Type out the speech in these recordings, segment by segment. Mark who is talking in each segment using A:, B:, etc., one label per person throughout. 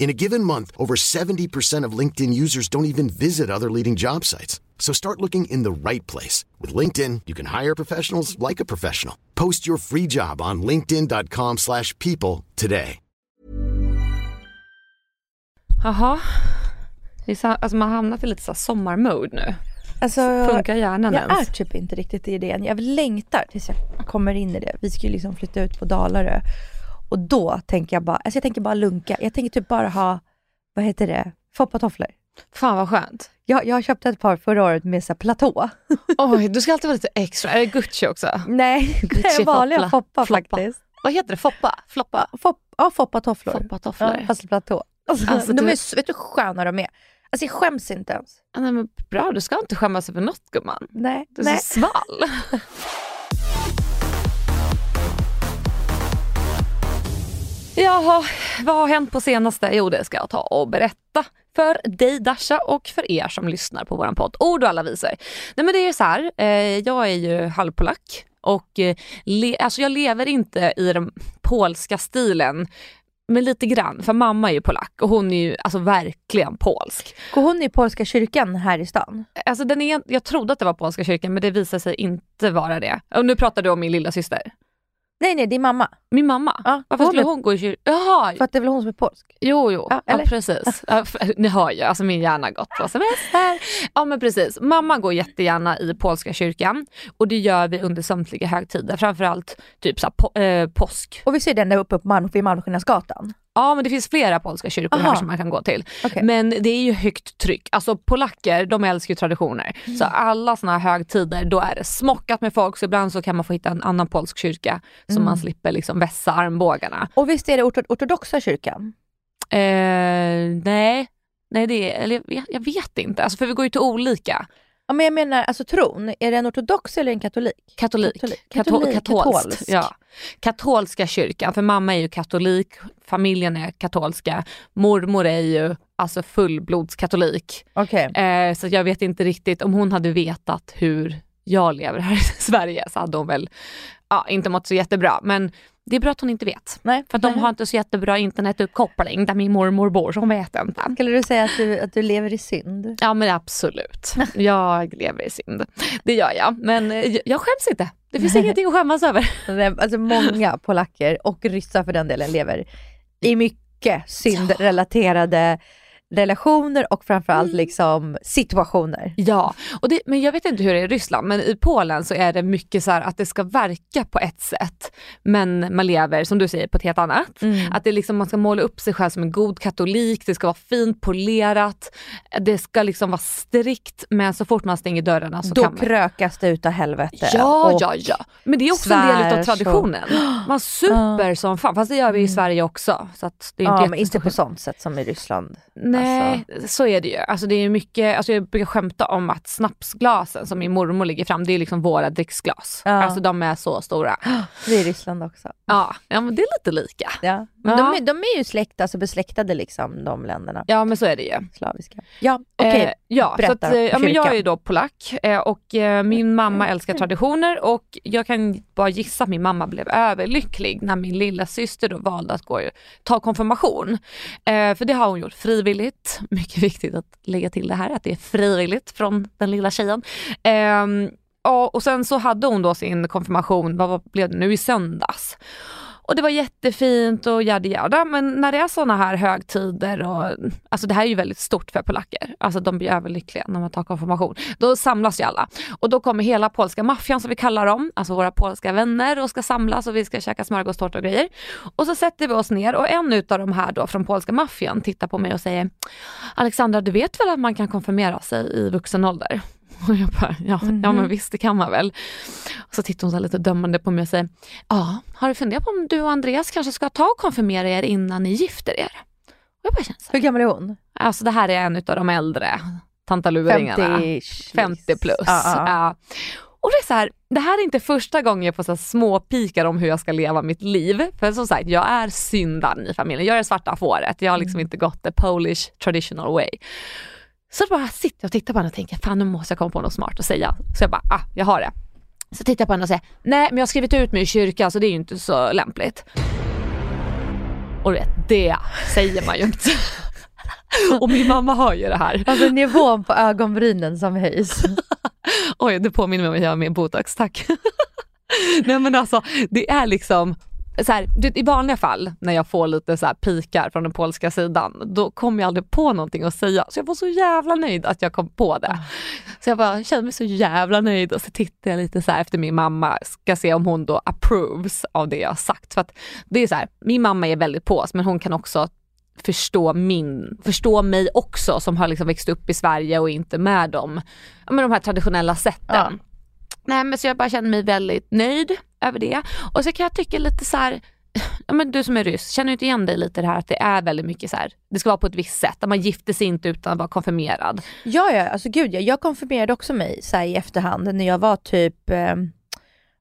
A: In a given month, over 70% of LinkedIn users don't even visit other leading job sites. So start looking in the right place. With LinkedIn, you can hire professionals like a professional. Post your free job on linkedin.com slash people today.
B: Jaha. Alltså man har hamnat i lite så sommarmode nu.
C: Alltså,
B: Funkar hjärnan
C: jag
B: ens?
C: är typ inte riktigt i det än. Jag längtar tills jag kommer in i det. Vi ska ju liksom flytta ut på Dalarö. Och då tänker jag bara, alltså jag tänker bara lunka. Jag tänker typ bara ha, vad heter det, foppatofflor.
B: Fan vad skönt.
C: Jag, jag köpte ett par förra året med så platå.
B: Oj, du ska alltid vara lite extra. Är det Gucci också?
C: Nej, det
B: Gucci
C: är vanliga foppa
B: floppa.
C: faktiskt.
B: Vad heter det? Foppa? Floppa?
C: Fop, ja, foppatofflor.
B: Foppatofflor.
C: Ja, fast platå. Alltså,
B: Alltså,
C: de
B: du-
C: är, vet du hur sköna de är? Alltså jag skäms inte ens.
B: Nej, men bra, du ska inte skämmas över något gumman.
C: Nej.
B: Du är
C: nej.
B: så svall. Jaha, vad har hänt på senaste? Jo, det ska jag ta och berätta för dig Dasha och för er som lyssnar på våran podd Ord och alla visor. Nej men det är så här, eh, jag är ju halvpolack och eh, le- alltså jag lever inte i den polska stilen men lite grann, för mamma är ju polack och hon är ju alltså verkligen polsk.
C: Går hon i polska kyrkan här i stan?
B: Alltså den är, jag trodde att det var polska kyrkan men det visade sig inte vara det. Och nu pratar du om min lilla syster.
C: Nej, nej, det är mamma.
B: Min mamma?
C: Ja,
B: Varför
C: hon
B: skulle hon gå i kyrkan? Jaha,
C: För att det är väl hon som är polsk?
B: jo jo,
C: Ja,
B: ja, precis. Ja, för- Ni hör ju, alltså min hjärna har gått på semester. Ja men precis, mamma går jättegärna i polska kyrkan och det gör vi under samtliga högtider, framförallt typ så här, po- eh, påsk.
C: Och vi ser den där uppe på Malm, vid Malmskillnadsgatan.
B: Ja men det finns flera polska kyrkor
C: Aha.
B: här som man kan gå till.
C: Okej.
B: Men det är ju högt tryck. Alltså polacker, de älskar ju traditioner. Så alla såna här högtider, då är det smockat med folk. Så ibland så kan man få hitta en annan polsk kyrka så man slipper liksom vässa armbågarna.
C: Och visst är det orto- ortodoxa kyrkan?
B: Eh, nej, nej det är, eller jag, vet- jag vet inte. Alltså för vi går ju till olika.
C: Ja, men jag menar alltså tron, är det en ortodox eller en katolik?
B: Katolik.
C: Katolik.
B: Kato-
C: Katolik.
B: katolskt.
C: Katolsk.
B: Ja. Katolska kyrkan, för mamma är ju katolik, familjen är katolska, mormor är ju alltså fullblodskatolik.
C: Okej.
B: Eh, så jag vet inte riktigt, om hon hade vetat hur jag lever här i Sverige så hade hon väl ja, inte mått så jättebra. Men det är bra att hon inte vet.
C: Nej.
B: För att de har inte så jättebra internetuppkoppling där min mormor bor, så hon vet inte.
C: Skulle du säga att du, att du lever i synd?
B: Ja men absolut. Jag lever i synd. Det gör jag. Men eh, jag skäms inte. Det finns ingenting att skämmas över.
C: Alltså många polacker och ryssar för den delen lever i mycket syndrelaterade relationer och framförallt liksom situationer.
B: Ja, och det, men jag vet inte hur det är i Ryssland, men i Polen så är det mycket så här att det ska verka på ett sätt, men man lever som du säger på ett helt annat.
C: Mm.
B: Att det liksom, man ska måla upp sig själv som en god katolik, det ska vara fint polerat, det ska liksom vara strikt, men så fort man stänger dörrarna så
C: Då
B: kan man
C: krökas det utav helvete.
B: Ja, ja, ja. Men det är också en del av
C: så.
B: traditionen. Man super som fan, fast det gör vi i Sverige också. Så att det är inte
C: Ja, men inte på sånt sätt som i Ryssland.
B: Nej,
C: Alltså.
B: så är det ju. Alltså det är mycket, alltså jag brukar skämta om att snapsglasen som min mormor lägger fram, det är liksom våra dricksglas.
C: Ja.
B: Alltså de är så stora.
C: Det är i Ryssland också.
B: Ja, ja men det är lite lika.
C: Ja.
B: Ja.
C: De, är, de är ju släkt, alltså besläktade liksom, de länderna.
B: Ja men så är det ju.
C: Slaviska. Ja, okej.
B: Eh, ja, så
C: berätta
B: att, eh, ja, men jag är ju då polack eh, och eh, min mamma älskar traditioner och jag kan bara gissa att min mamma blev överlycklig när min lilla syster då valde att gå, ta konfirmation. För det har hon gjort frivilligt. Mycket viktigt att lägga till det här att det är frivilligt från den lilla tjejen. Ehm, ja, och sen så hade hon då sin konfirmation, vad blev det nu, i söndags. Och det var jättefint och yada yada. Men när det är såna här högtider och alltså det här är ju väldigt stort för polacker. Alltså de blir överlyckliga när man tar konfirmation. Då samlas ju alla. Och då kommer hela polska maffian som vi kallar dem, alltså våra polska vänner och ska samlas och vi ska käka smörgåstårta och grejer. Och så sätter vi oss ner och en utav de här då från polska maffian tittar på mig och säger Alexandra du vet väl att man kan konfirmera sig i vuxen ålder? Och jag bara, ja, mm ja men mhm. visst det kan man väl. Och så tittar hon så lite dömande på mig och säger, ja, har du funderat på om du och Andreas kanske ska ta och konfirmera er innan ni gifter er? Och jag bara känner så
C: Hur gammal är hon?
B: Alltså det här är en av de äldre tantaluringarna.
C: 50,
B: 50 plus. Uh -uh. Ja. Och det är så här, det här är inte första gången jag får så små pikar om hur jag ska leva mitt liv. För som sagt, jag är syndaren i familjen. Jag är det svarta fåret. Jag har liksom mm. inte gått the Polish traditional way. Så bara sitter jag och tittar på henne och tänker, fan nu måste jag komma på något smart att säga. Så jag bara, ah, jag har det. Så tittar jag på henne och säger, nej men jag har skrivit ut mig i kyrkan så det är ju inte så lämpligt. Och du vet, det säger man ju inte. och min mamma har ju det här.
C: Alltså nivån på ögonbrynen som höjs.
B: Oj, det påminner mig om att jag har med botox, tack. nej men alltså, det är liksom, så här, I vanliga fall när jag får lite så här pikar från den polska sidan, då kommer jag aldrig på någonting att säga. Så jag var så jävla nöjd att jag kom på det. Så jag bara kände mig så jävla nöjd och så tittar jag lite så efter min mamma, ska se om hon då approves av det jag har sagt. För att det är så här, min mamma är väldigt pås men hon kan också förstå, min, förstå mig också som har liksom växt upp i Sverige och inte med dem, med de här traditionella sätten. Ja. Nej men så jag bara känner mig väldigt nöjd över det. Och så kan jag tycka lite så här, ja, men du som är ryss, känner du inte igen dig lite i det här att det är väldigt mycket så här, det ska vara på ett visst sätt, att man gifter sig inte utan att vara konfirmerad.
C: Ja, ja, alltså gud ja. Jag konfirmerade också mig så i efterhand när jag var typ eh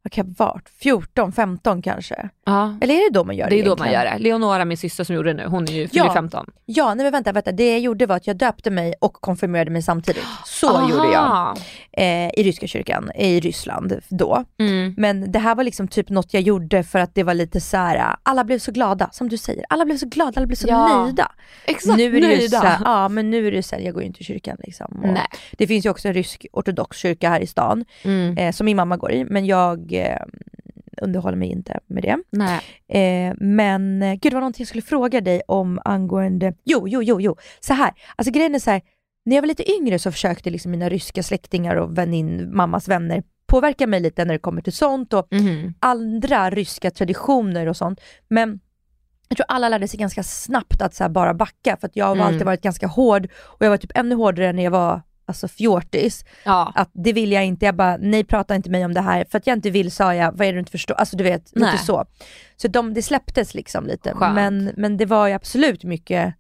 C: vad kan jag ha varit, 14, 15 kanske? Ja. Eller är det då man gör det?
B: Det är egentligen? då man gör det. Leonora, min syster som gjorde det nu, hon är ju ja. 15.
C: Ja, nej men vänta, vänta. Det jag gjorde var att jag döpte mig och konfirmerade mig samtidigt. Så Aha. gjorde jag. Eh, I ryska kyrkan, i Ryssland då. Mm. Men det här var liksom typ något jag gjorde för att det var lite så här, alla blev så glada, som du säger. Alla blev så glada, alla blev så ja. nöjda.
B: Exakt, nu är det nöjda.
C: Så här, ja, men nu är det så här, jag går ju inte i kyrkan liksom. nej. Det finns ju också en rysk ortodox kyrka här i stan, mm. eh, som min mamma går i, men jag eh, underhåller mig inte med det. Eh, men gud det var någonting jag skulle fråga dig om angående, jo, jo, jo, jo. Så här, alltså grejen är så här, när jag var lite yngre så försökte liksom mina ryska släktingar och vänin, mammas vänner påverka mig lite när det kommer till sånt och mm. andra ryska traditioner och sånt. Men jag tror alla lärde sig ganska snabbt att så bara backa för att jag har mm. alltid varit ganska hård och jag var typ ännu hårdare när jag var alltså fjortis. Ja. Att det vill jag inte, jag bara nej prata inte mig om det här. För att jag inte vill sa jag, vad är det du inte förstår? Alltså du vet, nej. lite så. Så de, det släpptes liksom lite. Men, men det var ju absolut mycket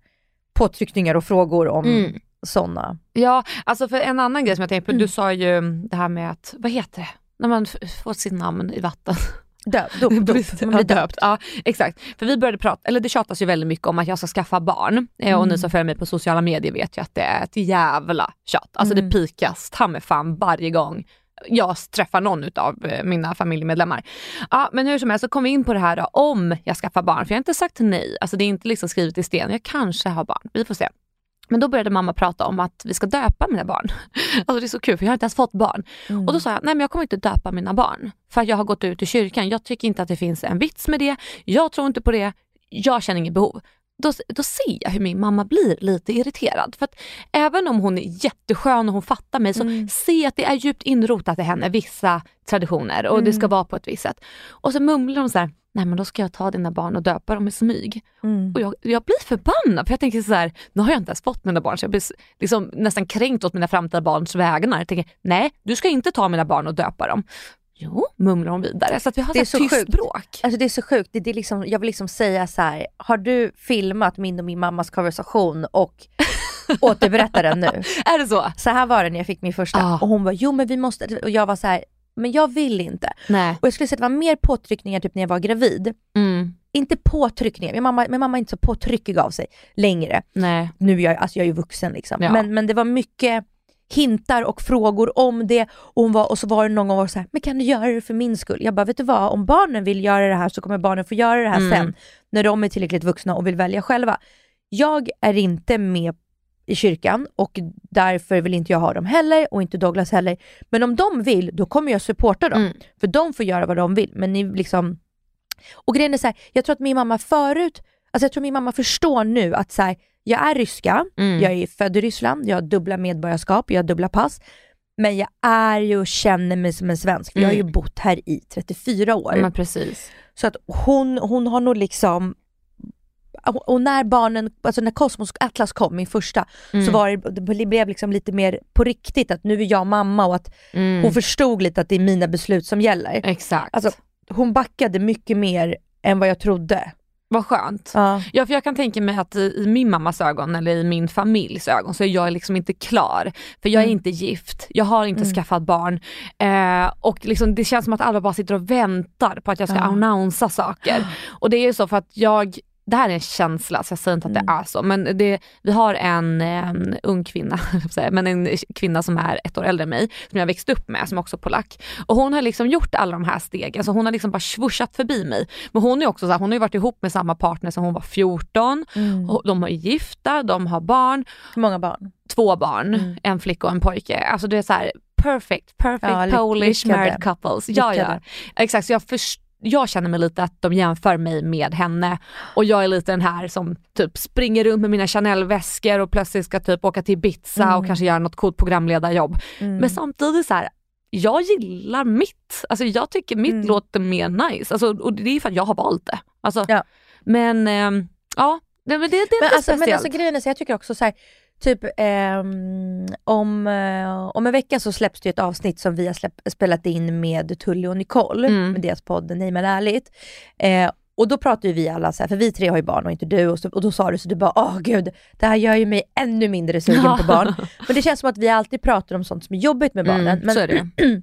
C: påtryckningar och frågor om mm. sådana.
B: Ja, alltså för en annan grej som jag tänkte på, mm. du sa ju det här med att, vad heter det, när man får sitt namn i vatten.
C: Döp, dop, dop.
B: Man blir döpt. Ja, exakt. För vi började prata, eller det tjatas ju väldigt mycket om att jag ska skaffa barn. Mm. Och ni som följer mig på sociala medier vet ju att det är ett jävla tjat. Alltså mm. det pikas ta mig fan varje gång jag träffar någon av eh, mina familjemedlemmar. Ja, men hur som helst så kom vi in på det här då, om jag skaffar barn. För jag har inte sagt nej. Alltså det är inte liksom skrivet i sten. Jag kanske har barn. Vi får se. Men då började mamma prata om att vi ska döpa mina barn. Alltså det är så kul för jag har inte ens fått barn. Mm. Och då sa jag, nej men jag kommer inte döpa mina barn. För att jag har gått ut i kyrkan. Jag tycker inte att det finns en vits med det. Jag tror inte på det. Jag känner inget behov. Då, då ser jag hur min mamma blir lite irriterad. För att även om hon är jätteskön och hon fattar mig så mm. ser jag att det är djupt inrotat i henne, vissa traditioner och mm. det ska mm. vara på ett visst sätt. Och så mumlar hon så här, nej men då ska jag ta dina barn och döpa dem i smyg. Mm. Och jag, jag blir förbannad för jag tänker så här, nu har jag inte ens fått mina barn så jag blir liksom nästan kränkt åt mina framtida barns vägnar. Jag tänker, nej du ska inte ta mina barn och döpa dem. Jo, mumlar hon vidare. Så vi har det är så tyst sjukt. bråk.
C: Alltså det är så sjukt. Det, det är liksom, jag vill liksom säga så här, har du filmat min och min mammas konversation och återberättar den nu?
B: är det så?
C: Så här var det när jag fick min första. Ah. Och hon var, jo men vi måste, och jag var så här, men jag vill inte.
B: Nej.
C: Och jag skulle säga att det var mer påtryckningar typ när jag var gravid. Mm. Inte påtryckningar, min mamma, min mamma är inte så påtryckig av sig längre.
B: Nej.
C: Nu är jag, alltså jag är ju vuxen liksom. Ja. Men, men det var mycket hintar och frågor om det och, hon var, och så var det någon gång var så här, men kan du göra det för min skull? Jag bara, vet du vad, om barnen vill göra det här så kommer barnen få göra det här mm. sen, när de är tillräckligt vuxna och vill välja själva. Jag är inte med i kyrkan och därför vill inte jag ha dem heller och inte Douglas heller. Men om de vill, då kommer jag supporta dem. Mm. För de får göra vad de vill. Men ni liksom Och grejen är så här, jag tror att min mamma förut, alltså jag tror min mamma förstår nu att så här, jag är ryska,
B: Mm.
C: jag är född i Ryssland, jag har dubbla medborgarskap, jag har dubbla pass. Men jag är ju och känner mig som en svensk, för jag har ju
B: Mm.
C: bott här i 34 år.
B: Men precis.
C: Så att hon, hon har nog liksom och när barnen, alltså när Cosmos och Atlas kom, min första,
B: Mm.
C: så var det, det blev liksom lite mer på riktigt att nu är jag mamma och att
B: Mm.
C: hon förstod lite att det är mina beslut som gäller.
B: Exakt.
C: Alltså hon backade mycket mer än vad jag trodde.
B: Vad skönt.
C: Ja.
B: Ja för jag kan tänka mig att i, i min mammas ögon eller i min familjs ögon så är jag liksom inte klar. För jag är
C: Mm.
B: inte gift, jag har inte
C: Mm.
B: skaffat barn. Eh, och liksom, det känns som att alla bara sitter och väntar på att jag ska
C: Ja.
B: annonsa saker. Och det är ju så för att jag det här är en känsla, så jag säger inte att det
C: Mm.
B: är så, men det, vi har en, en ung kvinna, men en kvinna som är ett år äldre än mig, som jag växt upp med, som är också polack. Och hon har liksom gjort alla de här stegen, så hon har liksom bara swushat förbi mig. Men hon är också så här, hon har ju varit ihop med samma partner sedan hon var 14,
C: Mm.
B: och de är gifta, de har barn,
C: Hur många barn?
B: två barn,
C: Mm.
B: en flicka och en pojke. Alltså det är så här perfect, perfect
C: Ja,
B: Polish married couples. Ja, ja. Exakt, så jag, först, jag känner mig lite att de jämför mig med henne och jag är lite den här som typ springer runt med mina Chanel-väskor och plötsligt ska typ åka till Ibiza och
C: Mm.
B: kanske göra något coolt programledarjobb.
C: Mm.
B: Men samtidigt så här, jag gillar mitt. Alltså jag tycker mitt
C: Mm.
B: låter mer nice. Alltså, och det är för att jag har valt det. Alltså,
C: Ja.
B: Men ehm, ja, det, men det, det är
C: men, alltså, men
B: speciellt.
C: alltså grejen är så jag tycker också så här, typ ehm, om, eh, om en vecka så släpps det ett avsnitt som vi har släpp, spelat in med Tully och Nicole,
B: Mm.
C: med deras podd Nej men ärligt. Eh, och då pratar ju vi alla så här, för vi tre har ju barn och inte du, och, så, och då sa du så du bara åh gud, det här gör ju mig ännu mindre sugen på barn. Men det känns som att vi alltid pratar om sånt som är jobbigt med barnen.
B: Mm,
C: men
B: så är det.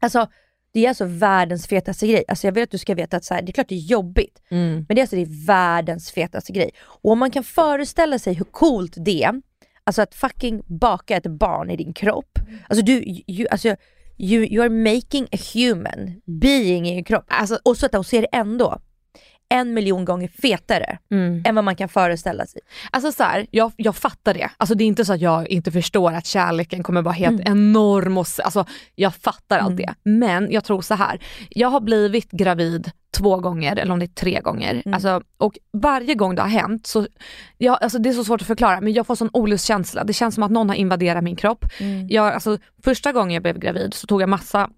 C: alltså, det är alltså världens fetaste grej. Alltså jag vill att du ska veta att så här, det är klart det är jobbigt,
B: Mm.
C: men det är alltså det är världens fetaste grej. Och om man kan föreställa sig hur coolt det är, alltså att fucking baka ett barn i din kropp. Alltså du, you, alltså, you, you are making a human being i din kropp.
B: Alltså,
C: Och så att så är det ändå en miljon gånger fetare
B: mm.
C: än vad man kan föreställa sig.
B: Alltså så här, jag, jag fattar det. Alltså det är inte så att jag inte förstår att kärleken kommer vara helt
C: Mm.
B: enorm. Och, alltså, jag fattar allt
C: Mm.
B: det. Men jag tror så här, jag har blivit gravid två gånger, eller om det är tre gånger.
C: Mm.
B: Alltså, och varje gång det har hänt, så, jag, alltså det är så svårt att förklara, men jag får sån olustkänsla. Det känns som att någon har invaderat min kropp. Jag, alltså, första gången jag blev gravid så tog jag massa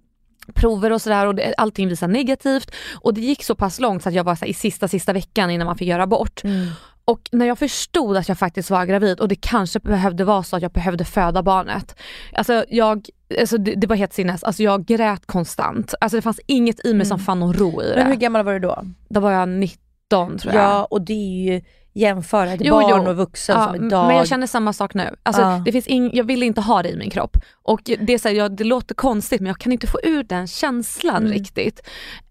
B: prover och sådär och det, allting visade negativt. Och det gick så pass långt så att jag var så här, i sista, sista veckan innan man fick göra abort.
C: Mm.
B: Och när jag förstod att jag faktiskt var gravid och det kanske behövde vara så att jag behövde föda barnet. Alltså, jag, alltså det, det var helt sinnes, alltså jag grät konstant. Alltså det fanns inget i mig som fann någon ro i det.
C: Mm. Men hur gammal var du då?
B: Då var jag 19 tror jag.
C: Ja, och det är ju jämföra ett
B: Jo,
C: barn
B: jo.
C: och vuxen
B: Ja,
C: som idag.
B: Men jag känner samma sak nu. Alltså,
C: Ja.
B: det finns ing, jag vill inte ha det i min kropp. Och det, är så här, jag, det låter konstigt men jag kan inte få ur den känslan
C: Mm.
B: riktigt.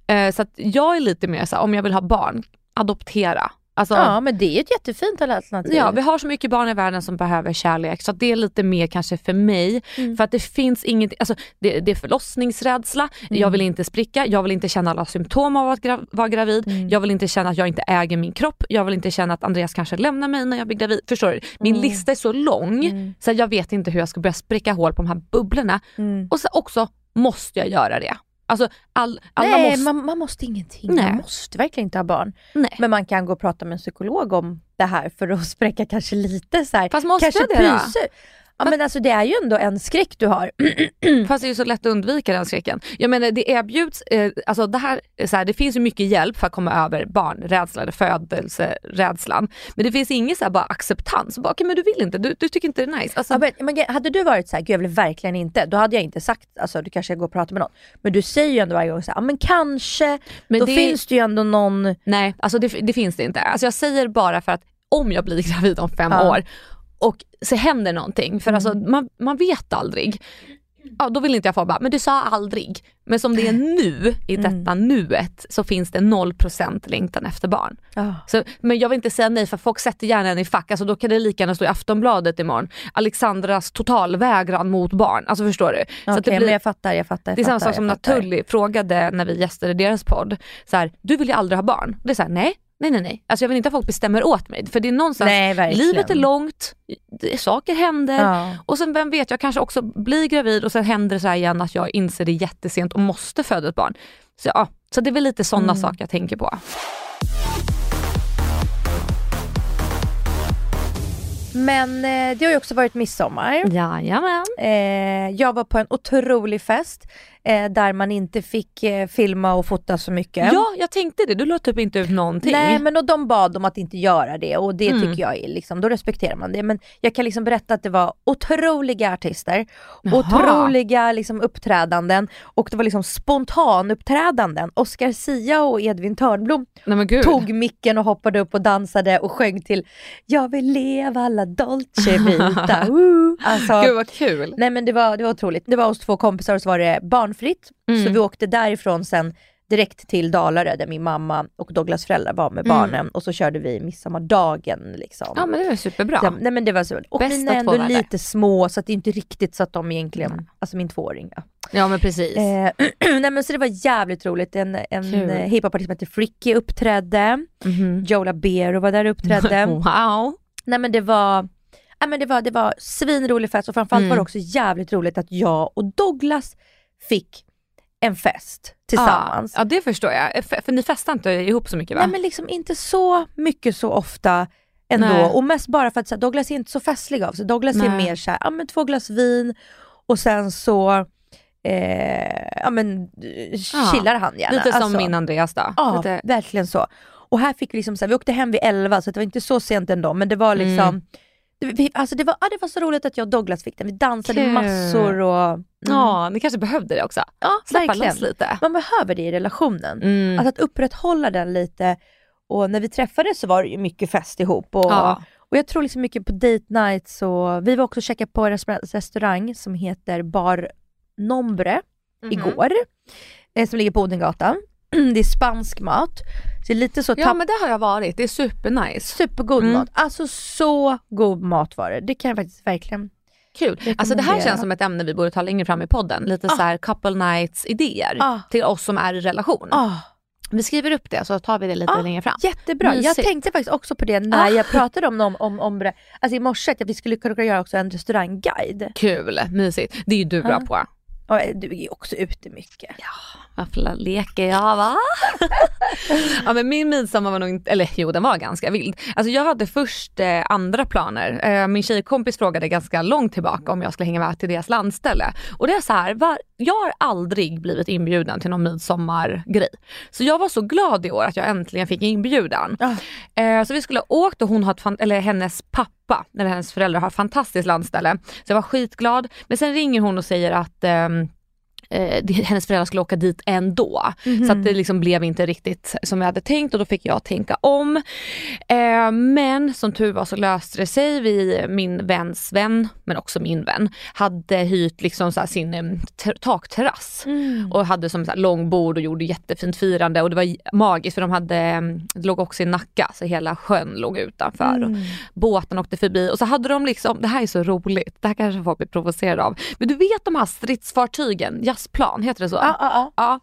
B: Eh, så jag är lite mer så här, om jag vill ha barn, adoptera. Alltså,
C: Ja men det är ju ett jättefint alternativ.
B: Ja, vi har så mycket barn i världen som behöver kärlek så det är lite mer kanske för mig.
C: Mm.
B: För att det finns inget, alltså det, det är förlossningsrädsla,
C: Mm.
B: jag vill inte spricka, jag vill inte känna alla symptom av att gra- vara gravid,
C: Mm.
B: jag vill inte känna att jag inte äger min kropp, jag vill inte känna att Andreas kanske lämnar mig när jag blir gravid. Förstår du? Min
C: Mm.
B: lista är så lång
C: Mm.
B: så jag vet inte hur jag ska börja spricka hål på de här bubblorna.
C: Mm.
B: Och så också måste jag göra det. Alltså all, alla
C: Nej,
B: måste...
C: man, man måste ingenting.
B: Nej.
C: Man måste verkligen inte ha barn.
B: Nej.
C: Men man kan gå och prata med en psykolog om det här för att spräcka kanske lite så här.
B: Fast måste
C: kanske
B: det
C: pyser. Ja men alltså det är ju ändå en skräck du har.
B: Fast det är ju så lätt att undvika den skräcken. Jag menar det erbjuds, eh, alltså det här, är så här, det finns ju mycket hjälp för att komma över barnrädsla födelserädslan. Men det finns ingen så här bara acceptans. Bara, okay, men du vill inte, du, du tycker inte det är nice. Alltså,
C: Ja, men, men hade du varit så här, jag vill verkligen inte, då hade jag inte sagt, alltså du kanske går och pratar med någon. Men du säger ju ändå varje gång så ja men kanske,
B: Men
C: då
B: det-
C: finns det ju ändå någon,
B: Nej, alltså det, det finns det inte. Alltså jag säger bara för att om jag blir gravid om fem
C: Ja.
B: år och så händer någonting, för alltså, man, man vet aldrig. Ja, då vill inte jag få bara, men du sa aldrig. Men som det är nu, i detta nuet, så finns det 0% längtan efter barn.
C: Ja.
B: Så, men jag vill inte säga nej för folk sätter gärna en i fack, alltså då kan det lika gärna stå i Aftonbladet imorgon. Alexandras totalvägran mot barn. Alltså förstår du? Så att
C: Okej
B: det blir,
C: men jag fattar, jag fattar. Jag
B: det är samma sak som när. Tully frågade när vi gästade deras podd. Så här, du vill ju aldrig ha barn. Det är så här, nej, nej, nej, nej. Alltså jag vill inte att folk bestämmer åt mig. För det är någonstans,
C: Nej
B: livet är långt, det, saker händer.
C: Ja.
B: Och sen vem vet, jag kanske också blir gravid och sen händer det så igen att jag inser det jättesent och måste föda ett barn. Så ja, Så det är väl lite sådana
C: Mm.
B: saker jag tänker på.
C: Men eh, det har ju också varit midsommar.
B: Jajamän.
C: Eh, jag var på en otrolig fest eh, där man inte fick eh, filma och fota så mycket.
B: Ja, jag tänkte det. Du la typ inte ut någonting.
C: Nej men och de bad om att inte göra det och det
B: Mm.
C: tycker jag är liksom, då respekterar man det. Men jag kan liksom berätta att det var otroliga artister,
B: Jaha.
C: otroliga liksom uppträdanden och det var liksom spontanuppträdanden. Oscar Sia och Edvin Törnblom
B: Nej
C: tog micken och hoppade upp och dansade och sjöng till Jag vill leva alla dolce vita. Alltså,
B: Gud vad kul.
C: Nej men det var, det var otroligt. Det var oss två kompisar och så var det barnfritt.
B: Mm.
C: Så vi åkte därifrån sen direkt till Dalarö där min mamma och Douglas föräldrar var med
B: Mm.
C: barnen och så körde vi midsommardagen. Liksom.
B: Ja men det var superbra.
C: Ja, nej men det var så. Och
B: Bästa
C: mina är ändå
B: två världar.
C: lite små så att det är inte riktigt så att de egentligen,
B: Mm.
C: alltså min tvååring. Ja.
B: Ja men precis.
C: Eh, nej men så det var jävligt roligt. En, en eh, hiphopartist som heter Fricky uppträdde.
B: Mhm.
C: Joe Labero var där och uppträdde.
B: wow.
C: Nej men det var, ja, men det var, det var svinrolig fest och framförallt
B: Mm.
C: var det också jävligt roligt att jag och Douglas fick en fest tillsammans.
B: Ja, ja det förstår jag. För, för ni festar inte ihop så mycket va?
C: Nej men liksom inte så mycket så ofta ändå
B: Nej.
C: och mest bara för att så här, Douglas är inte så festlig av sig. Douglas är
B: Nej.
C: mer såhär, ja men två glas vin och sen så eh, ja men chillar han gärna.
B: Lite som
C: Alltså,
B: min Andreas då.
C: Ja,
B: Lite,
C: verkligen så. Och här fick vi liksom så här, vi åkte hem vid 11 så det var inte så sent ändå men det var liksom,
B: Mm.
C: Vi, alltså det, var, ja, det var så roligt att jag och Douglas fick den. Vi dansade
B: Kul.
C: massor och... Mm.
B: Ja, ni kanske behövde det också.
C: ja
B: Släppa
C: verkligen.
B: loss lite.
C: Man behöver det i relationen.
B: Mm.
C: Alltså att upprätthålla den lite. Och när vi träffades så var det ju mycket fest ihop. Och,
B: Ja.
C: och jag tror liksom mycket på date nights och vi var också och käkade på en restaurang- som heter Bar Nombre
B: Mhm.
C: igår. Eh, som ligger på Odengatan. det är spansk mat. Så det är lite så
B: Ja men det har jag varit, det är supernice.
C: Supergod
B: Mm.
C: mat. Alltså så god mat var det. Det kan jag faktiskt verkligen.
B: Kul. Alltså det här känns som ett ämne vi borde ta längre fram i podden. Lite
C: Ah.
B: så här couple nights idéer
C: Ah.
B: till oss som är i relation.
C: Ah,
B: Vi skriver upp det så tar vi det lite
C: Ah.
B: längre fram.
C: jättebra. Jag
B: Mysigt.
C: tänkte faktiskt också på det när
B: Ah.
C: jag pratade om, om, om, om det. Alltså i morse att vi skulle kunna göra också en restaurangguide.
B: Kul, mysigt. Det är ju du bra
C: Ja.
B: på.
C: Och du är ju också ute mycket.
B: Varför leker jag va? ja men min midsommar var nog inte, eller jo den var ganska vild. Alltså jag hade först eh, andra planer. Eh, min tjejkompis frågade ganska långt tillbaka om jag skulle hänga med till deras landställe. Och det är så här, va, jag har aldrig blivit inbjuden till någon midsommargrej. Så jag var så glad i år att jag äntligen fick inbjudan. Eh, så vi skulle ha åkt och hon har ett, eller hennes pappa, eller hennes föräldrar har fantastiskt landställe. Så jag var skitglad. Men sen ringer hon och säger att ehm, eh, hennes föräldrar skulle åka dit ändå. Så att det liksom blev inte riktigt som vi hade tänkt och då fick jag tänka om. Eh, men som tur var så löste det sig. Vi, min väns vän, men också min vän, hade hyrt liksom så sin eh, ter- takterrass
C: Mm.
B: och hade som så långbord och gjorde jättefint firande och det var magiskt för de hade, eh, det låg också i Nacka så hela sjön låg utanför. Och
C: Mm.
B: båten åkte förbi och så hade de liksom, det här är så roligt, det här kanske folk blir provocerade av. Men du vet de här stridsfartygen, jazzplan, heter det så?
C: Ja, ja, ja.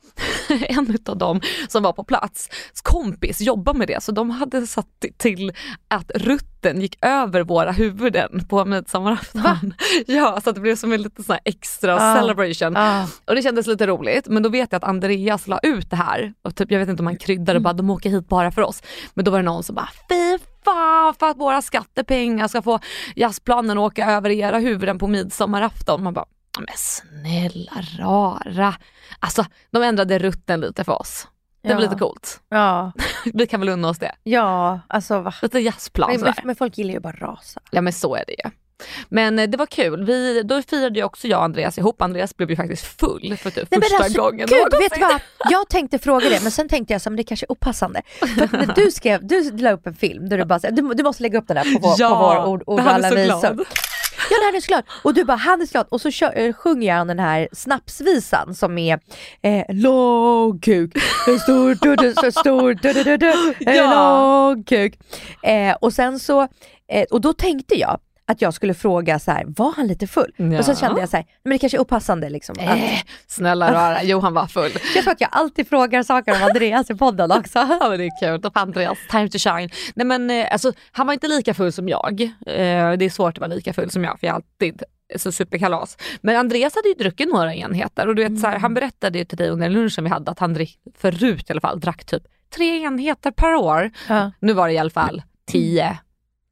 B: Ja, en av dem som var på plats, kompis jobbar med det så de hade satt till att rutten gick över våra huvuden på midsommarafton. Ja, så det blev som en liten sån extra celebration. Och det kändes lite roligt men då vet jag att Andreas la ut det här och typ, jag vet inte om han kryddade och bara de åker hit bara för oss. Men då var det någon som bara fy fan för att våra skattepengar ska få jazzplanen att åka över era huvuden på midsommarafton. Man bara men snälla rara. Alltså de ändrade rutten lite för oss. Det var
C: Ja.
B: lite coolt.
C: Ja,
B: Vi kan väl unna oss det.
C: ja alltså va.
B: Lite jazzplan
C: Men,
B: sådär.
C: men, folk gillar ju bara rasa.
B: Ja men så är det ju. Men eh, det var kul. Vi, då firade ju också jag och Andreas ihop. Andreas blev ju faktiskt full för typ
C: Nej, men
B: första
C: alltså,
B: gången
C: Gud,
B: någonsin.
C: vet du vad? Jag tänkte fråga det men sen tänkte jag att det kanske är opassande. För när du skrev, du la upp en film där du bara du, du måste lägga upp den här på vår, på vår ord, ord och alla visor. Ja det här är så klart. Och du bara, han är så glad. Och så kör, eh, sjunger han den här snapsvisan som är eh, lång kuk, stor, du, du, så stor, du, du, du, du,
B: Ja.
C: lång kuk. Eh, och sen så, eh, och då tänkte jag att jag skulle fråga så här, var han lite full?
B: Ja.
C: Och så kände jag så här, men det kanske är opassande liksom. Att,
B: Eh, snälla rara, Johan var full.
C: jag tror att jag alltid frågar saker om Andreas i podden också.
B: Ja men det är kul, Andreas time to shine. Nej men eh, alltså han var inte lika full som jag. Eh, det är svårt att vara lika full som jag för jag är alltid så superkalas. Men Andreas hade ju druckit några enheter och du vet, så här, han berättade ju till dig under lunchen vi hade att han drick, förut i alla fall drack typ tre enheter per år.
C: Ja.
B: Nu var det i alla fall tio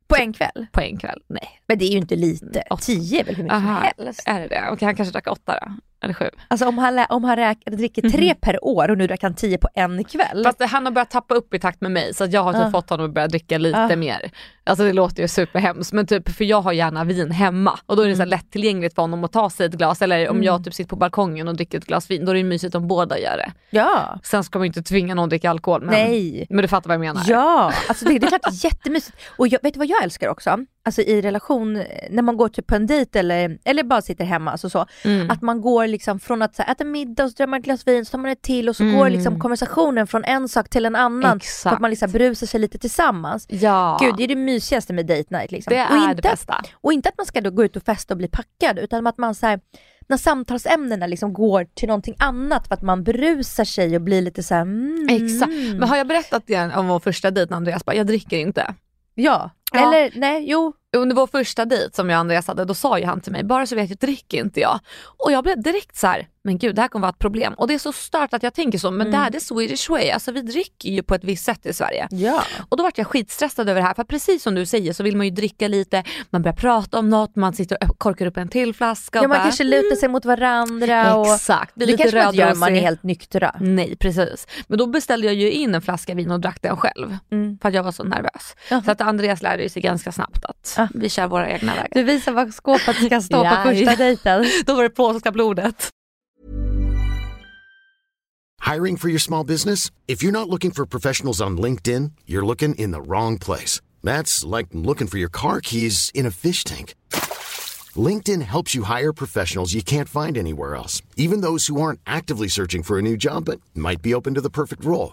C: På en kväll?
B: på en kväll. Nej.
C: Men det är ju inte lite.
B: Åtta.
C: Tio är väl hur mycket
B: Aha,
C: som helst?
B: är det det? Okej, han kanske drack åtta då? Eller sju?
C: Alltså om han, om han räk- dricker tre per år och nu drack han tio på en kväll.
B: Fast han har börjat tappa upp i takt med mig så att jag har typ
C: Ja.
B: fått honom att börja dricka lite
C: Ja.
B: mer. Alltså det låter ju superhemskt men typ för jag har gärna vin hemma och då är det så
C: Mm.
B: lättillgängligt för honom att ta sig ett glas eller om jag typ sitter på balkongen och dricker ett glas vin då är det mysigt om båda gör det.
C: ja.
B: Sen ska man ju inte tvinga någon att dricka alkohol men,
C: Nej.
B: men du fattar vad jag menar.
C: Ja, alltså det, det är klart jättemysigt. Och jag, vet du vad jag älskar också? Alltså i relation, när man går typ på en dejt eller, eller bara sitter hemma, alltså så,
B: Mm.
C: att man går liksom från att så här, äta middag och så drar man ett glas vin, så tar man ett till och så
B: Mm.
C: går liksom konversationen från en sak till en annan. För
B: Exakt.
C: att man liksom brusar sig lite tillsammans.
B: Ja,
C: Gud, det är det mysigaste med date night. Liksom.
B: det
C: och,
B: är det
C: inte,
B: bästa.
C: och inte att man ska då gå ut och festa och bli packad, utan att man så här, när samtalsämnena liksom går till någonting annat för att man brusar sig och blir lite så här, mm,
B: Exakt. Men har jag berättat det om vår första dejt när Andreas bara, jag dricker inte.
C: Ja.
B: Ja.
C: eller nej, jo.
B: Under vår första dejt som jag och Andreas hade, då sa ju han till mig, bara så vet jag dricker inte jag. Och jag blev direkt så här, men gud det här kommer vara ett problem. Och det är så stört att jag tänker så, men det här är Swedish way, alltså vi dricker ju på ett visst sätt i Sverige.
C: Ja.
B: Och då vart jag skitstressad över det här, för precis som du säger så vill man ju dricka lite, man börjar prata om något, man sitter och korkar upp en till flaska.
C: Ja,
B: och
C: man
B: bara,
C: kanske lutar sig mot varandra. Och
B: Exakt,
C: det
B: lite
C: kanske man inte gör om man är helt nyktra.
B: Nej precis. Men då beställde jag ju in en flaska vin och drack den själv.
C: Mm.
B: För att jag var så nervös.
C: Jaha.
B: Så att Andreas lärde ju sig ganska snabbt att
C: Ah.
B: vi kör våra egna vägar.
C: Du visar vad skåpet ska stå på första dejten.
B: Då var det polska blodet.
A: Hiring for your small business? If you're not looking for professionals on LinkedIn, you're looking in the wrong place. That's like looking for your car keys in a fish tank. LinkedIn helps you hire professionals you can't find anywhere else, even those who aren't actively searching for a new job but might be open to the perfect role.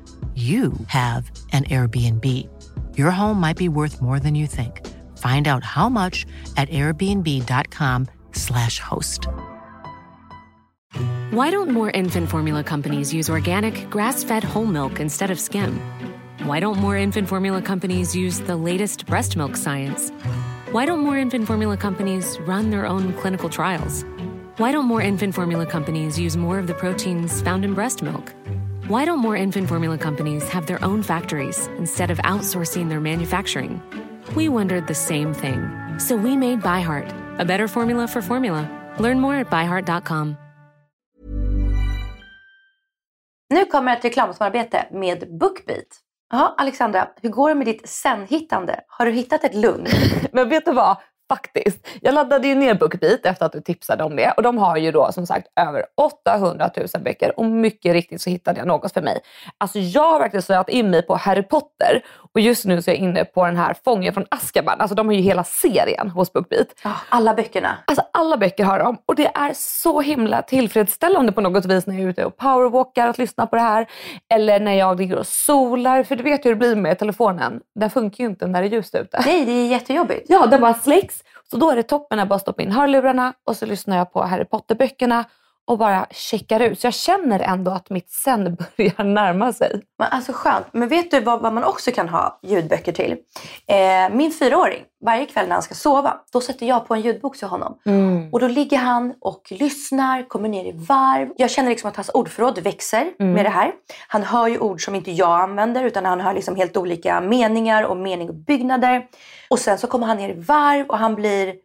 D: you have an Airbnb. Your home might be worth more than you think. Find out how much at airbnb.com/slash host.
E: Why don't more infant formula companies use organic, grass fed whole milk instead of skim? Why don't more infant formula companies use the latest breast milk science? Why don't more infant formula companies run their own clinical trials? Why don't more infant formula companies use more of the proteins found in breast milk? Why don't more infant formula companies have their own factories instead of outsourcing their manufacturing? We wondered the same thing. So we made ByHeart, a better formula for formula. Learn more at byheart.com.
C: Nu kommer ett reklamsamarbete med Bookbeat. Ja, Alexandra, hur går det med ditt sen-hittande? Har du hittat ett lugn?
B: Men vet du vad? Faktiskt. Jag laddade ju ner Bookbeat efter att du tipsade om det och de har ju då som sagt över 800 000 böcker och mycket riktigt så hittade jag något för mig. Alltså jag har verkligen snöat in mig på Harry Potter och just nu så är jag inne på den här Fången från Azkaban. Alltså de har ju hela serien hos Bookbeat.
C: Alla böckerna.
B: Alltså alla böcker har de och det är så himla tillfredsställande på något vis när jag är ute och powerwalkar att lyssna på det här. Eller när jag ligger och solar, för du vet hur det blir med telefonen. Den funkar ju inte när det är ljust ute.
C: Nej, det är jättejobbigt.
B: Ja, den bara släcks. Så då är det toppen att bara stoppa in hörlurarna och så lyssnar jag på Harry Potter-böckerna och bara checkar ut. Så jag känner ändå att mitt sen börjar närma sig.
C: Men alltså skönt. Men vet du vad, vad man också kan ha ljudböcker till? Eh, min fyraåring, varje kväll när han ska sova, då sätter jag på en ljudbok till honom. Och då ligger han och lyssnar, kommer ner i varv. Jag känner liksom att hans ordförråd växer med det här. Han hör ju ord som inte jag använder utan han hör liksom helt olika meningar och mening och byggnader. Och sen så kommer han ner i varv och han blir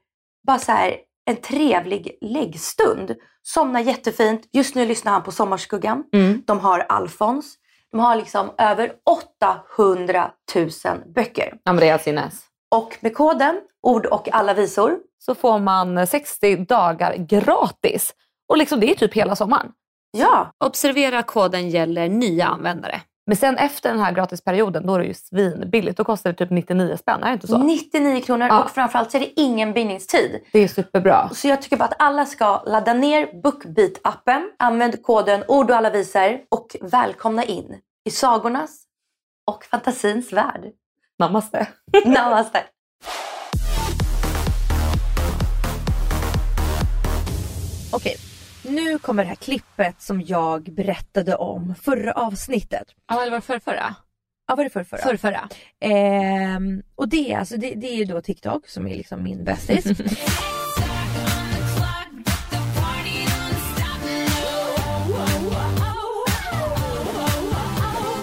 C: bara så här en trevlig läggstund. Somnar jättefint. Just nu lyssnar han på Sommarskuggan. De har Alfons. De har liksom över 800 000 böcker.
B: Helt sinnes.
C: Och med koden ord och alla visor
B: Så får man 60 dagar gratis. Och liksom det är typ hela sommaren.
C: Ja.
B: Observera koden gäller nya användare. Men sen efter den här gratisperioden då är det ju svinbilligt. Då kostar det typ 99 spänn, är det inte så?
C: 99 kronor
B: Ja.
C: och framförallt så är det ingen bindningstid.
B: Det är superbra.
C: Så jag tycker bara att alla ska ladda ner Bookbeat-appen, använd koden ord och alla visar och välkomna in i sagornas och fantasins värld.
B: Namaste.
C: Namaste! Okej, nu kommer det här klippet som jag berättade om förra avsnittet.
B: Ja, det var för förra.
C: Ja, var det förra? förra?
B: För förra.
C: Ehm, och det, är alltså, det, det är ju då TikTok som är liksom min bästis.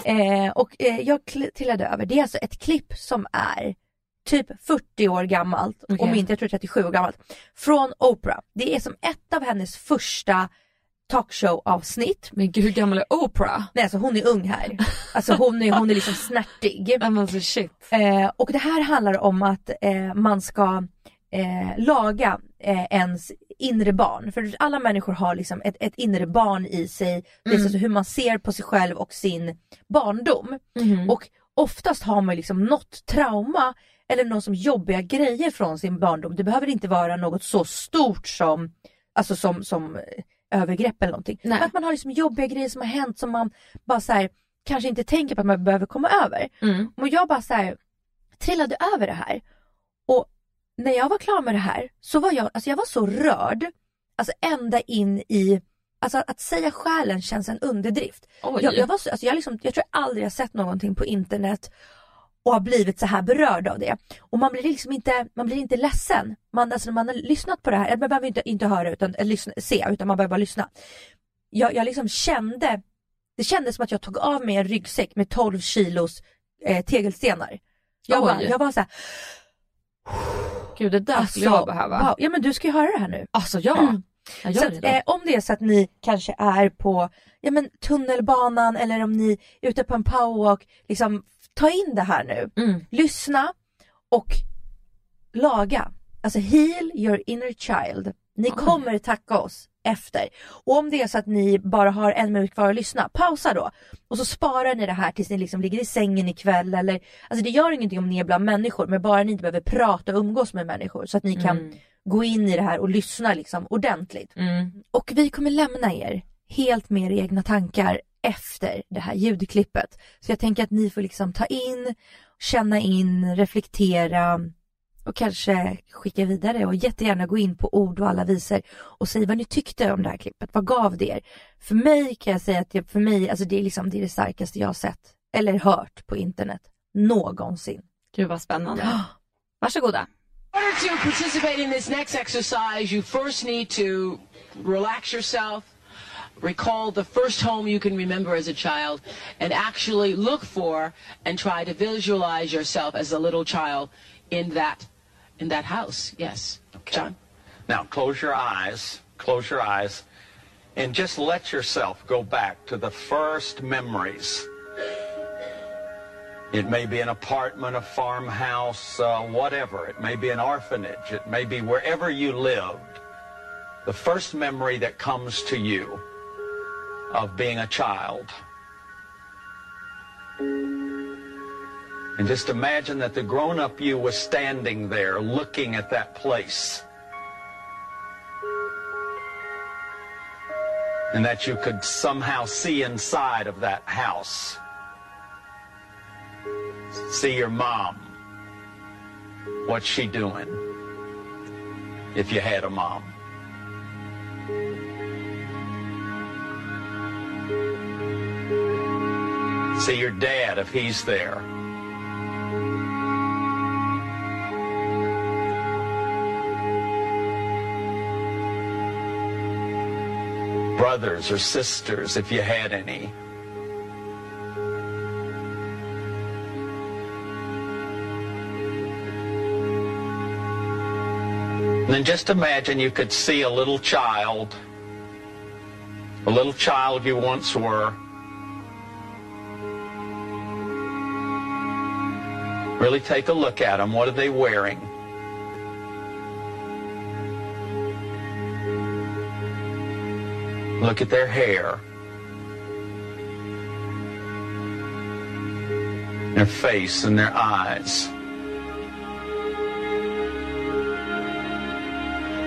C: Eh, och eh, jag trillade över, det är alltså ett klipp som är typ 40 år gammalt,
B: Okej.
C: om inte jag tror 37 år gammalt, från Oprah. Det är som ett av hennes första talkshow-avsnitt.
B: Men gud, hur gammal är Oprah?
C: Nej alltså hon är ung här. Alltså hon är, hon är liksom snärtig.
B: Men alltså shit.
C: Eh, och det här handlar om att eh, man ska eh, laga eh, ens inre barn. För alla människor har liksom ett, ett inre barn i sig. Det är alltså hur man ser på sig själv och sin barndom. Och oftast har man liksom något trauma eller någon som jobbiga grejer från sin barndom. Det behöver inte vara något så stort som, alltså som, som eh, övergrepp eller någonting.
B: Nej.
C: Att man har liksom jobbiga grejer som har hänt som man bara så här, kanske inte tänker på att man behöver komma över.
B: Mm.
C: Och jag bara så här, trillade över det här. Och när jag var klar med det här så var jag, alltså jag var så rörd. Alltså ända in i, alltså att säga själen känns en underdrift.
B: Oj.
C: Jag, jag, var så, alltså jag, liksom, jag tror jag aldrig har sett någonting på internet och har blivit så här berörd av det. Och man blir liksom inte, man blir inte ledsen. Man, alltså när man har lyssnat på det här, man behöver inte, inte höra utan lyssna, se utan man behöver bara lyssna. Jag, jag liksom kände, det kändes som att jag tog av mig en ryggsäck med 12 kilos eh, tegelstenar. Jag, bara, jag var så här,
B: Gud det där skulle jag behöva.
C: wow. Ja men du ska ju höra det här nu.
B: Alltså ja.
C: Mm. Så att, eh, om det är så att ni kanske är på ja, men, tunnelbanan eller om ni är ute på en powerwalk, liksom, ta in det här nu.
B: Mm.
C: Lyssna och laga. Alltså heal your inner child. Ni kommer tacka oss efter. Och om det är så att ni bara har en minut kvar att lyssna, pausa då. Och så sparar ni det här tills ni liksom ligger i sängen ikväll eller Alltså det gör ingenting om ni är bland människor men bara ni inte behöver prata och umgås med människor så att ni kan gå in i det här och lyssna liksom ordentligt.
B: Mm.
C: Och vi kommer lämna er helt med era egna tankar efter det här ljudklippet. Så jag tänker att ni får liksom ta in, känna in, reflektera och kanske skicka vidare och jättegärna gå in på ord och alla visor och säg vad ni tyckte om det här klippet. Vad gav det er? För mig kan jag säga att det, för mig, alltså det är liksom det, är det starkaste jag har sett eller hört på internet någonsin.
B: Gud vad spännande. Varsågoda.
F: In order to participate in this next exercise, you first need to relax yourself, recall the first home you can remember as a child, and actually look for and try to visualize yourself as a little child in that in that house. Yes, John.
G: Now close your eyes, close your eyes, and just let yourself go back to the first memories. It may be an apartment, a farmhouse, uh, whatever. It may be an orphanage. It may be wherever you lived. The first memory that comes to you of being a child. And just imagine that the grown up you was standing there looking at that place. And that you could somehow see inside of that house. See your mom. What's she doing? If you had a mom. See your dad if he's there. brothers or sisters if you had any. And then just imagine you could see a little child, a little child you once were. Really take a look at them. What are they wearing? Look at their hair. Their face and their eyes.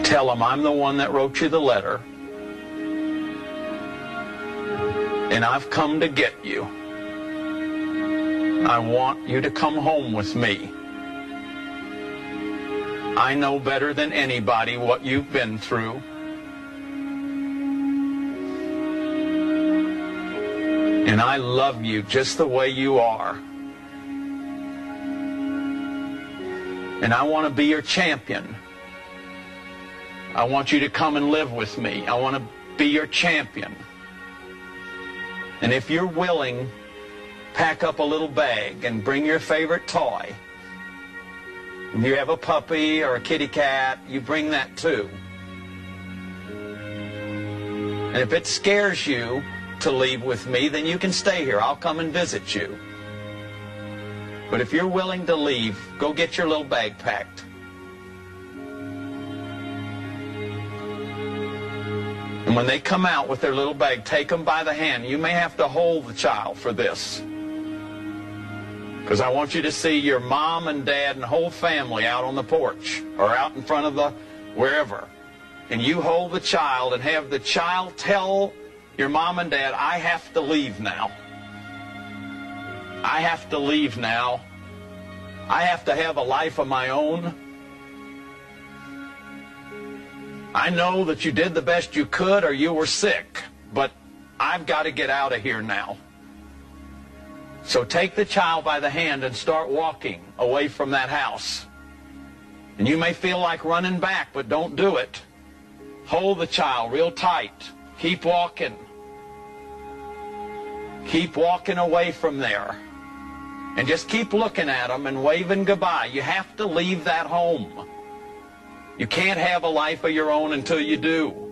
G: Tell them I'm the one that wrote you the letter. And I've come to get you. I want you to come home with me. I know better than anybody what you've been through. And I love you just the way you are. And I want to be your champion. I want you to come and live with me. I want to be your champion. And if you're willing, pack up a little bag and bring your favorite toy. If you have a puppy or a kitty cat, you bring that too. And if it scares you to leave with me, then you can stay here. I'll come and visit you. But if you're willing to leave, go get your little bag packed. And when they come out with their little bag, take them by the hand. You may have to hold the child for this. Because I want you to see your mom and dad and whole family out on the porch or out in front of the wherever. And you hold the child and have the child tell your mom and dad, I have to leave now. I have to leave now. I have to have a life of my own. I know that you did the best you could or you were sick, but I've got to get out of here now. So take the child by the hand and start walking away from that house. And you may feel like running back, but don't do it. Hold the child real tight. Keep walking. Keep walking away from there. And just keep looking at them and waving goodbye. You have to leave that home. You can't have a life of your own until you do.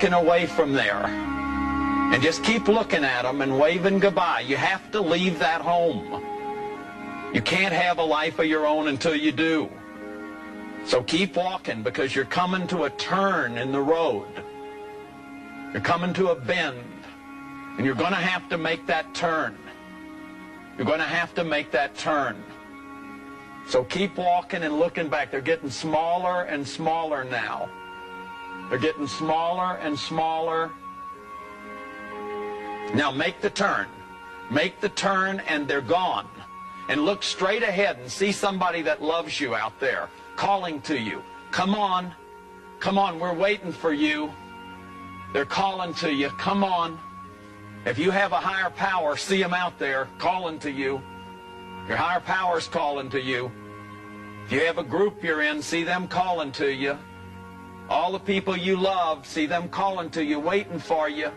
G: Walking away from there. And just keep looking at them and waving goodbye. You have to leave that home. You can't have a life of your own until you do. So keep walking because you're coming to a turn in the road. You're coming to a bend. And you're going to have to make that turn. You're going to have to make that turn. So keep walking and looking back. They're getting smaller and smaller now. They're getting smaller and smaller. Now make the turn. Make the turn and they're gone. And look straight ahead and see somebody that loves you out there calling to you. Come on. Come on. We're waiting for you. They're calling to you. Come on. If you have a higher power, see them out there calling to you. Your higher power's calling to you. If you have a group you're in, see them calling to you. All the people you love, see them calling to you, waiting for you.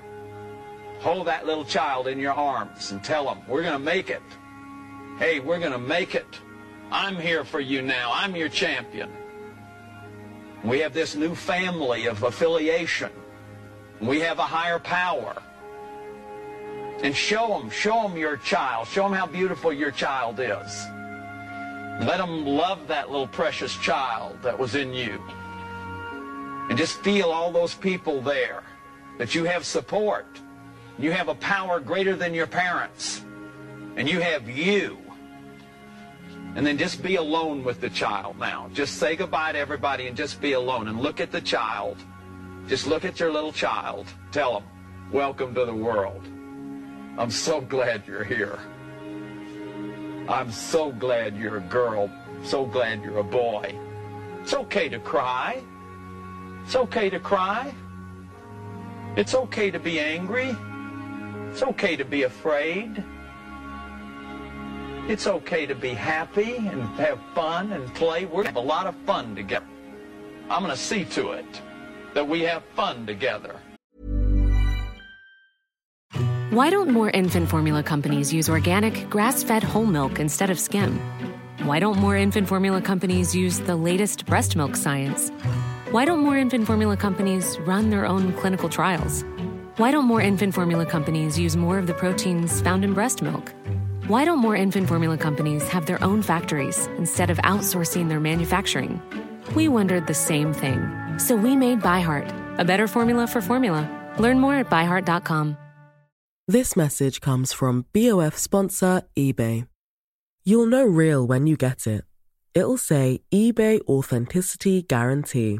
G: Hold that little child in your arms and tell them, we're going to make it. Hey, we're going to make it. I'm here for you now. I'm your champion. We have this new family of affiliation. We have a higher power. And show them, show them your child. Show them how beautiful your child is. Let them love that little precious child that was in you. And just feel all those people there, that you have support. You have a power greater than your parents. And you have you. And then just be alone with the child now. Just say goodbye to everybody and just be alone and look at the child. Just look at your little child. Tell them, welcome to the world. I'm so glad you're here. I'm so glad you're a girl. So glad you're a boy. It's okay to cry. It's okay to cry. It's okay to be angry. It's okay to be afraid. It's okay to be happy and have fun and play. We're going to have a lot of fun together. I'm going to see to it that we have fun together.
E: Why don't more infant formula companies use organic, grass fed whole milk instead of skim? Why don't more infant formula companies use the latest breast milk science? Why don't more infant formula companies run their own clinical trials? Why don't more infant formula companies use more of the proteins found in breast milk? Why don't more infant formula companies have their own factories instead of outsourcing their manufacturing? We wondered the same thing. So we made ByHeart, a better formula for formula. Learn more at byheart.com.
H: This message comes from BOF sponsor eBay. You'll know real when you get it. It'll say eBay Authenticity Guarantee.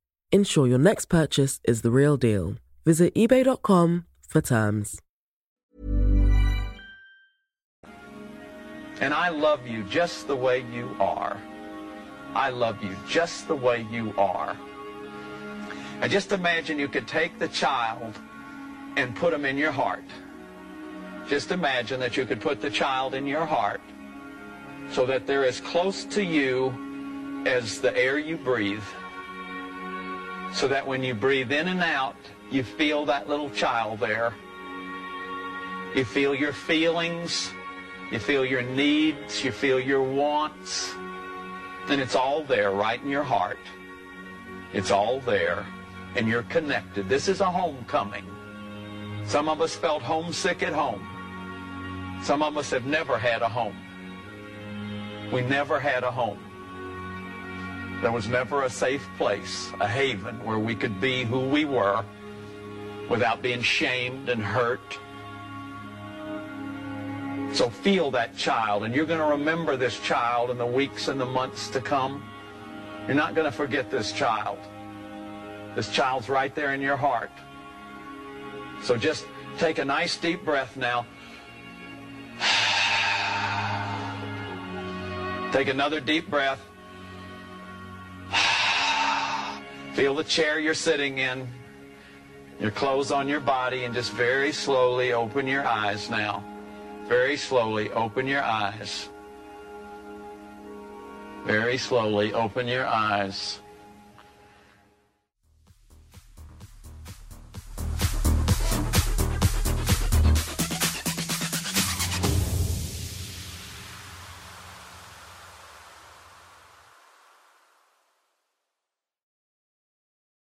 H: Ensure your next purchase is the real deal. Visit eBay.com for terms.
G: And I love you just the way you are. I love you just the way you are. And just imagine you could take the child and put him in your heart. Just imagine that you could put the child in your heart so that they're as close to you as the air you breathe. So that when you breathe in and out, you feel that little child there. You feel your feelings. You feel your needs. You feel your wants. And it's all there right in your heart. It's all there. And you're connected. This is a homecoming. Some of us felt homesick at home. Some of us have never had a home. We never had a home. There was never a safe place, a haven where we could be who we were without being shamed and hurt. So feel that child, and you're going to remember this child in the weeks and the months to come. You're not going to forget this child. This child's right there in your heart. So just take a nice deep breath now. Take another deep breath. Feel the chair you're sitting in, your clothes on your body, and just very slowly open your eyes now. Very slowly open your eyes. Very slowly open your eyes.